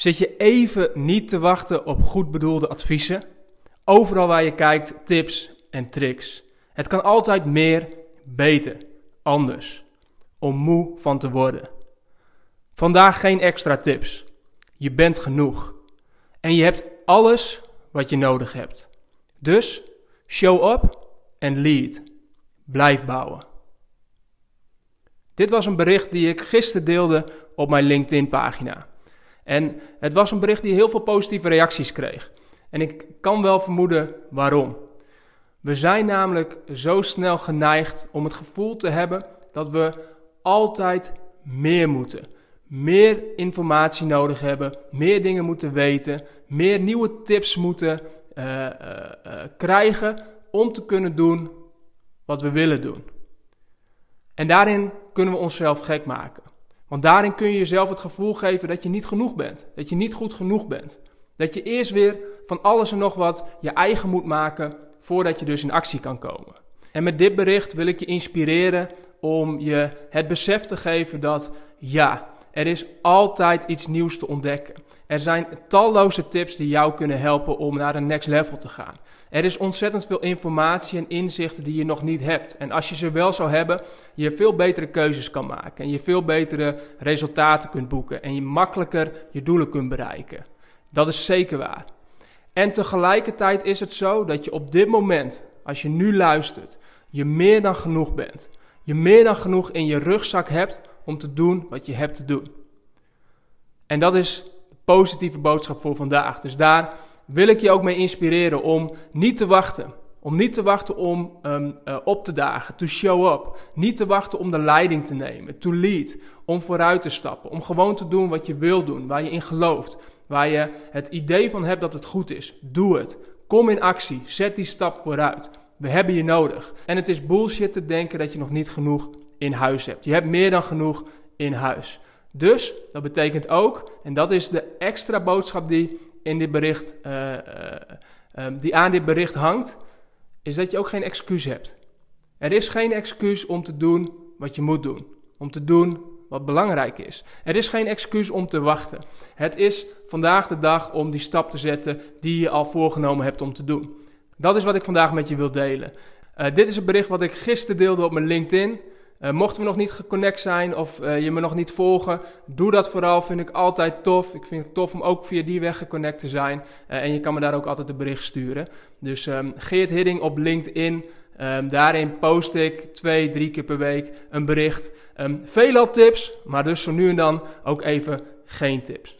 zit je even niet te wachten op goed bedoelde adviezen? Overal waar je kijkt, tips en tricks. Het kan altijd meer, beter, anders. Om moe van te worden. Vandaag geen extra tips. Je bent genoeg. En je hebt alles wat je nodig hebt. Dus show up en lead. Blijf bouwen. Dit was een bericht die ik gisteren deelde op mijn LinkedIn-pagina. En het was een bericht die heel veel positieve reacties kreeg. En ik kan wel vermoeden waarom. We zijn namelijk zo snel geneigd om het gevoel te hebben dat we altijd meer moeten. Meer informatie nodig hebben, meer dingen moeten weten, meer nieuwe tips moeten uh, uh, uh, krijgen om te kunnen doen wat we willen doen. En daarin kunnen we onszelf gek maken. Want daarin kun je jezelf het gevoel geven dat je niet genoeg bent. Dat je niet goed genoeg bent. Dat je eerst weer van alles en nog wat je eigen moet maken voordat je dus in actie kan komen. En met dit bericht wil ik je inspireren om je het besef te geven dat ja, er is altijd iets nieuws te ontdekken. Er zijn talloze tips die jou kunnen helpen om naar een next level te gaan. Er is ontzettend veel informatie en inzichten die je nog niet hebt. En als je ze wel zou hebben, je veel betere keuzes kan maken. En je veel betere resultaten kunt boeken. En je makkelijker je doelen kunt bereiken. Dat is zeker waar. En tegelijkertijd is het zo dat je op dit moment, als je nu luistert, je meer dan genoeg bent. Je meer dan genoeg in je rugzak hebt om te doen wat je hebt te doen. En dat is de positieve boodschap voor vandaag. Dus daar wil ik je ook mee inspireren om niet te wachten. Om niet te wachten om um, uh, op te dagen, to show up. Niet te wachten om de leiding te nemen, to lead. Om vooruit te stappen. Om gewoon te doen wat je wil doen, waar je in gelooft. Waar je het idee van hebt dat het goed is. Doe het. Kom in actie. Zet die stap vooruit. We hebben je nodig. En het is bullshit te denken dat je nog niet genoeg in huis hebt. Je hebt meer dan genoeg in huis. Dus dat betekent ook, en dat is de extra boodschap die, in dit bericht, uh, uh, uh, die aan dit bericht hangt, is dat je ook geen excuus hebt. Er is geen excuus om te doen wat je moet doen. Om te doen wat belangrijk is. Er is geen excuus om te wachten. Het is vandaag de dag om die stap te zetten die je al voorgenomen hebt om te doen. Dat is wat ik vandaag met je wil delen. Uh, dit is een bericht wat ik gisteren deelde op mijn LinkedIn. Uh, mochten we nog niet geconnect zijn of uh, je me nog niet volgen, doe dat vooral. Vind ik altijd tof. Ik vind het tof om ook via die weg geconnect te zijn. en je kan me daar ook altijd een bericht sturen. Dus um, Geert Hidding op LinkedIn. Um, daarin post ik twee, drie keer per week een bericht. Um, veelal tips, maar dus zo nu en dan ook even geen tips.